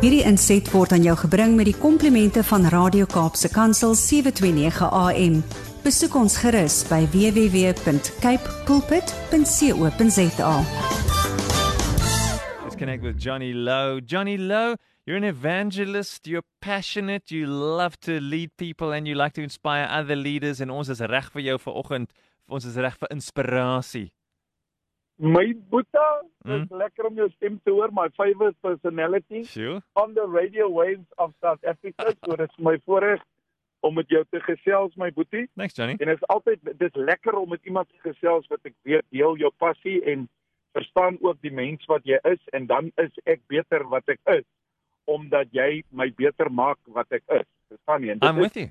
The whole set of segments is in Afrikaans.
Hierdie inset word aan jou gebring met die komplimente van Radio Kaapse Kansel 729 AM. Besoek ons gerus by www.cape pulpit.co.za. Let's connect with Johnny Lowe. Johnny Lowe, you're an evangelist, you're passionate, you love to lead people and you like to inspire other leaders en ons is reg vir jou vanoggend. Ons is reg vir inspirasie. My boeta, Mm. dis lekker om jou stem te hoor, my favourite personality Sjoe. on the radio waves of South Africa. So dit is my voorreg om met jou te gesels, my boetie. Thanks Johnny. En dit is altyd dis lekker om met iemand te gesels wat ek weet deel jou passie en verstaan ook die mens wat jy is en dan is ek beter wat ek is omdat jy my beter maak wat ek is. Verstaan jy? En dit I'm is- with you.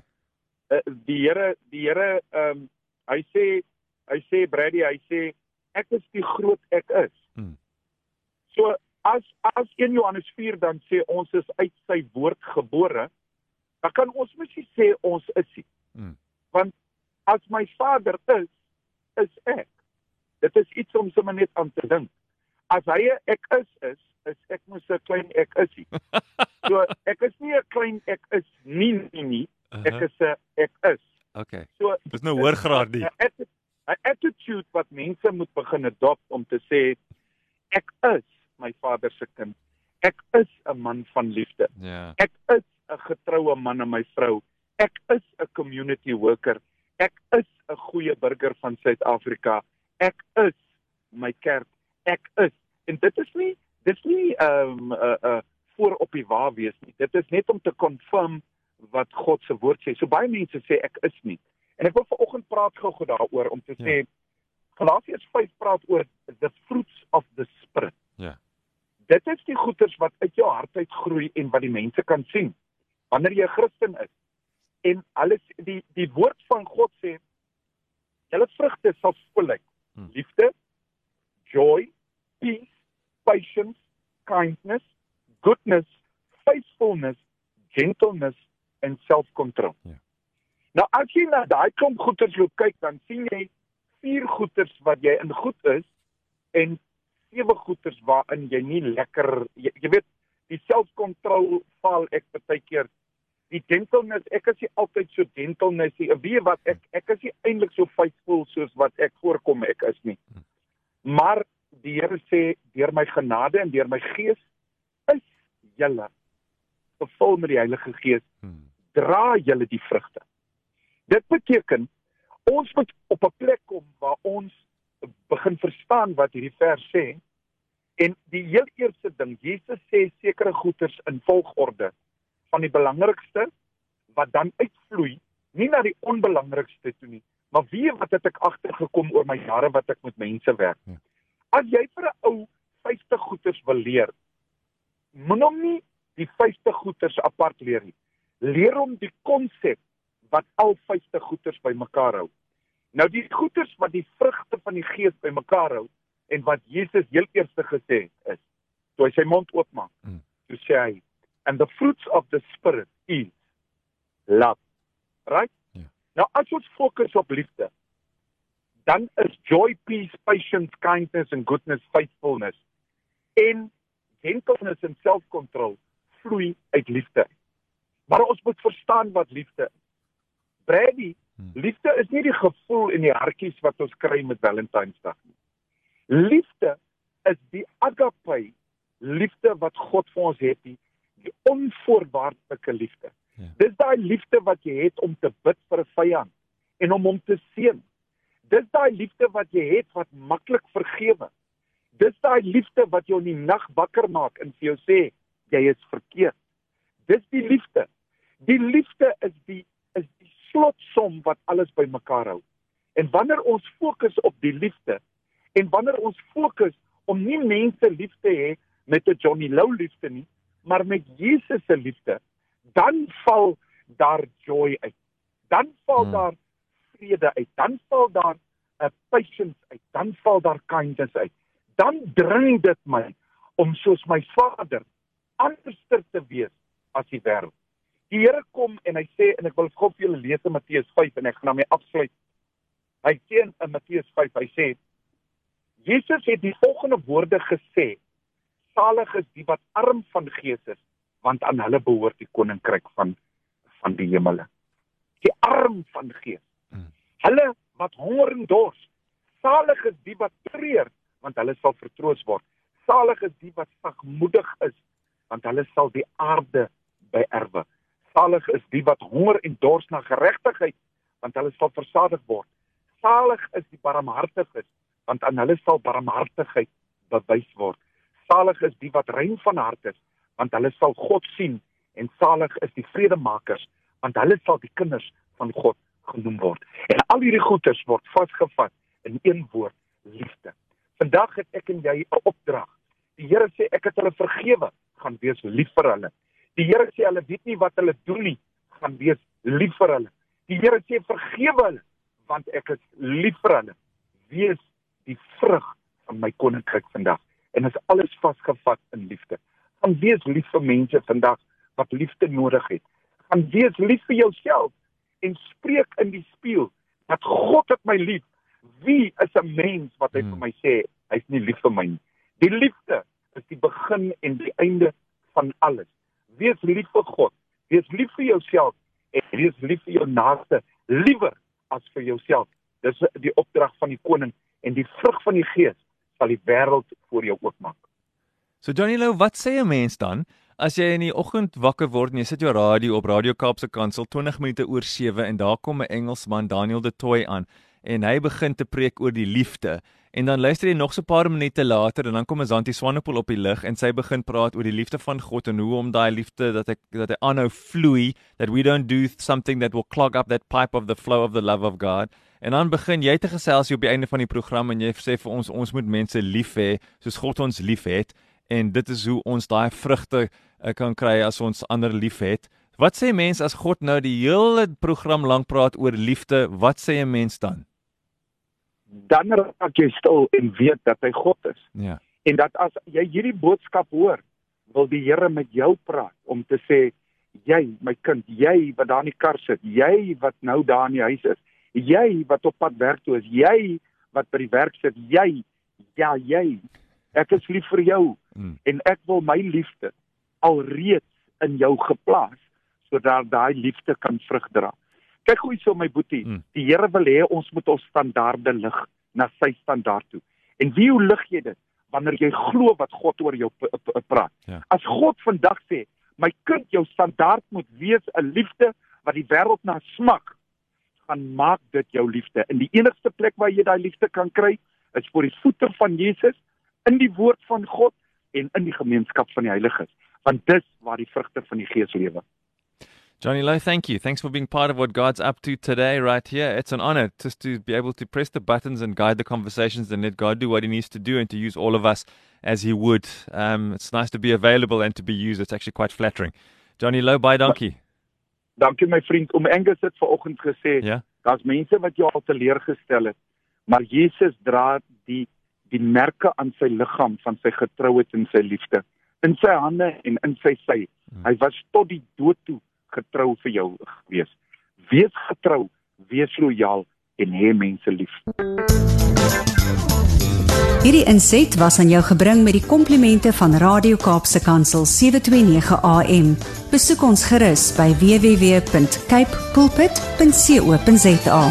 uh, die Here die Here ehm um, hy sê hy sê Brady hy sê ek is die groot ek is. Hmm. So as as 1 Johannes 4 dan sê ons is uit sy woord gebore, dan kan ons mos nie sê ons is nie. Hmm. Want as my Vader is, is ek. Dit is iets om sommer net aan te dink. As hy 'n ek is is, is ek mos 'n klein ek is nie. so ek is nie 'n klein ek is nie nie nie. Ek is 'n ek is. Okay. So Dis nou hoor graad nie. 'n atti- 'n attitude wat mense moet begin adopt om te sê ek is my Vader se kind. Ek is 'n man van liefde. Ja. Ek is 'n getroue man en my vrou. Ek is 'n community worker. Ek is 'n goeie burger van Suid-Afrika. Ek is my kerk. Ek is. En dit is nie dis nie ehm um, uh uh voor op die wa wees nie. Dit is net om te confirm wat God se woord sê. So baie mense sê ek is nie. En ek wil vanoggend praat gou-gou daaroor om te Ja. sê Galasiërs 5 praat oor the fruits of the spirit. Ja. Dit is die goeders wat uit jou hart uit groei en wat die mense kan sien wanneer jy 'n Christen is. En alles die die woord van God sê julle vrugte sal volheid. Hmm. Liefde, joy, peace, patience, kindness, goodness, faithfulness, gentleness en self-control. Ja. Nou as jy na daai klomp goeders loop kyk, dan sien jy vier goeders wat jy in goed is en sewe goeders waarin jy nie lekker jy, jy weet die self-control val ek baie keer die gentleness ek is nie altyd so gentleness nie weet wat ek ek is nie eintlik so faithful soos wat ek voorkom ek is nie maar die Here sê deur my genade en deur my gees is julle gevul met die Heilige Gees Hmm. dra julle die vrugte. Dit beteken ons moet op 'n plek kom waar ons begin verstaan wat hierdie vers sê. En die heel eerste ding, Jesus sê sekere goeders in volgorde van die belangrikste wat dan uitvloei, nie na die onbelangrikste toe nie, maar wie wat het ek agtergekom oor my jare wat ek met mense werk. Ja. As jy vir 'n ou 50 goeders wil leer, moet hom nie die 50 goeders apart leer nie leer hom die konsep wat al 50 goeders bymekaar hou. Nou die goeders wat die vrugte van die gees bymekaar hou en wat Jesus heel eers gesê het is toe hy sy mond oopmaak. Mm. Toe sê hy and the fruits of the spirit is love. Right? Ja. Nou as ons fokus op liefde, dan is joy, peace, patience, kindness and goodness, faithfulness en gentleness en self-control vloei uit liefde. Maar ons moet verstaan wat liefde is. Brady, Hmm. liefde is nie die gevoel en die hartjies wat ons kry met Valentynsdag nie. Liefde is die agape liefde wat God vir ons het, die, die onvoorwaardelike liefde. Ja. Dis daai liefde wat jy het om te bid vir 'n vyand en om hom te seën. Dis daai liefde wat jy het wat maklik vergewe. Dis daai liefde wat jou in die nag wakker maak en vir jou sê jy is verkeerd. Dis die liefde. Die liefde is die slotsom wat alles bymekaar hou. En wanneer ons fokus op die liefde en wanneer ons fokus om nie mense lief te hê met 'n Johnny Lou liefde nie, maar met Jesus se liefde, dan val daar joy uit. Dan val Hmm. daar vrede uit. Dan val daar 'n patience uit. Dan val daar kindness uit. Dan dring dit my om soos my Vader anderster te wees as die wêreld. Die Here kom en hy sê en ek wil gou vir julle lees in Matteus 5 en ek gaan daarmee afsluit. Hy sê in Matteus 5, hy sê Jesus het die volgende woorde gesê: Salig is die wat arm van gees is, want aan hulle behoort die koninkryk van van die hemele. Die arm van gees. Mm. Hulle wat honger en dors. Salig is die wat treur, want hulle sal vertroos word. Salig is die wat sagmoedig is, want hulle sal die aarde beerwe. Salig is die wat honger en dors na geregtigheid, want hulle sal versadig word. Salig is die barmhartiges, want aan hulle sal barmhartigheid bewys word. Salig is die wat rein van hart is, want hulle sal God sien en salig is die vredemakers, want hulle sal die kinders van God genoem word. En al hierdie goeders word vasgevat in een woord: liefde. Vandag het ek en jy 'n opdrag. Die Here sê ek het hulle vergewe, gaan wees lief vir hulle. Die Here sê hulle weet nie wat hulle doen nie, gaan wees lief vir hulle. Die Here sê vergewe hulle, want ek is lief vir hulle. Wees die vrug van my koninkryk vandag en is alles vasgevat in liefde. Gaan wees lief vir mense vandag wat liefde nodig het. Gaan wees lief vir jouself en spreek in die spieël dat God het my lief. Wie is 'n mens wat hy Hmm. vir my sê hy's nie lief vir my nie? Die liefde is die begin en die einde van alles. Wees lief vir God, wees lief vir jouself en wees lief vir jou naaste liewer as vir jouself. Dis die opdrag van die koning en die vrug van die gees sal die wêreld voor jou oopmaak. So Johnny Lou, wat sê 'n mens dan as jy in die oggend wakker word en jy sit jou radio op Radio Kaapse Kansel 20 minute oor 7 en daar kom 'n Engelsman Daniel de Toey aan en hy begin te preek oor die liefde en dan luister jy nog so 'n paar minute later en dan kom Azanti Swanepoel op die lig en sy begin praat oor die liefde van God en hoe om daai liefde dat ek dat hy aanhou vloei that we don't do something that will clog up that pipe of the flow of the love of God En dan begin jy te gesels hier op die einde van die program en jy sê vir ons ons moet mense lief hê soos God ons liefhet en dit is hoe ons daai vrugte uh, kan kry as ons ander liefhet. Wat sê mense as God nou die hele program lank praat oor liefde? Wat sê 'n mens dan? Dan raak jy stil en weet dat hy God is. Ja. En dat as jy hierdie boodskap hoor, wil die Here met jou praat om te sê jy, my kind, jy wat daar in die kar sit, jy wat nou daar in die huis is, jy wat op pad werk toe is, jy wat by die werk sit, jy, ja, jy. Ek is lief vir jou Mm. en ek wil my liefde alreeds in jou geplaas sodat daai liefde kan vrug dra. Kyk hoe so my boetie, Mm. die Here wil hê ons moet ons standaarde lig na sy standaard toe. En wie hoe lig jy dit? Wanneer jy glo wat God oor jou praat. Ja. As God vandag sê, my kind, jou standaard moet wees 'n liefde wat die wêreld na smak, gaan maak dit jou liefde. En die enigste plek waar jy daai liefde kan kry, is voor die voete van Jesus, in die woord van God en in die gemeenskap van die heiliges. Want dis waar die vrugte van die Gees lewe. Johnny Lowe, thank you. Thanks for being part of what God's up to today, right here. It's an honor just to be able to press the buttons and guide the conversations and let God do what He needs to do and to use all of us as He would. Um, it's nice to be available and to be used. It's actually quite flattering. Johnny Lowe, bye donkey. Dankie my vriend. Om Angus het vanoggend gesê, Ja. daar's mense wat jou al teleurgestel het, maar Jesus dra die die merke aan sy liggaam van sy getrouheid en sy liefde in sy hande en in sy sy. Hy was tot die dood toe getrou vir jou gewees. Wees getrou, wees lojaal en hê mense lief. Hierdie inset was aan jou gebring met die komplimente van Radio Kaapse Kansel 729 AM. Besoek ons gerus by www.cape pulpit.co.za.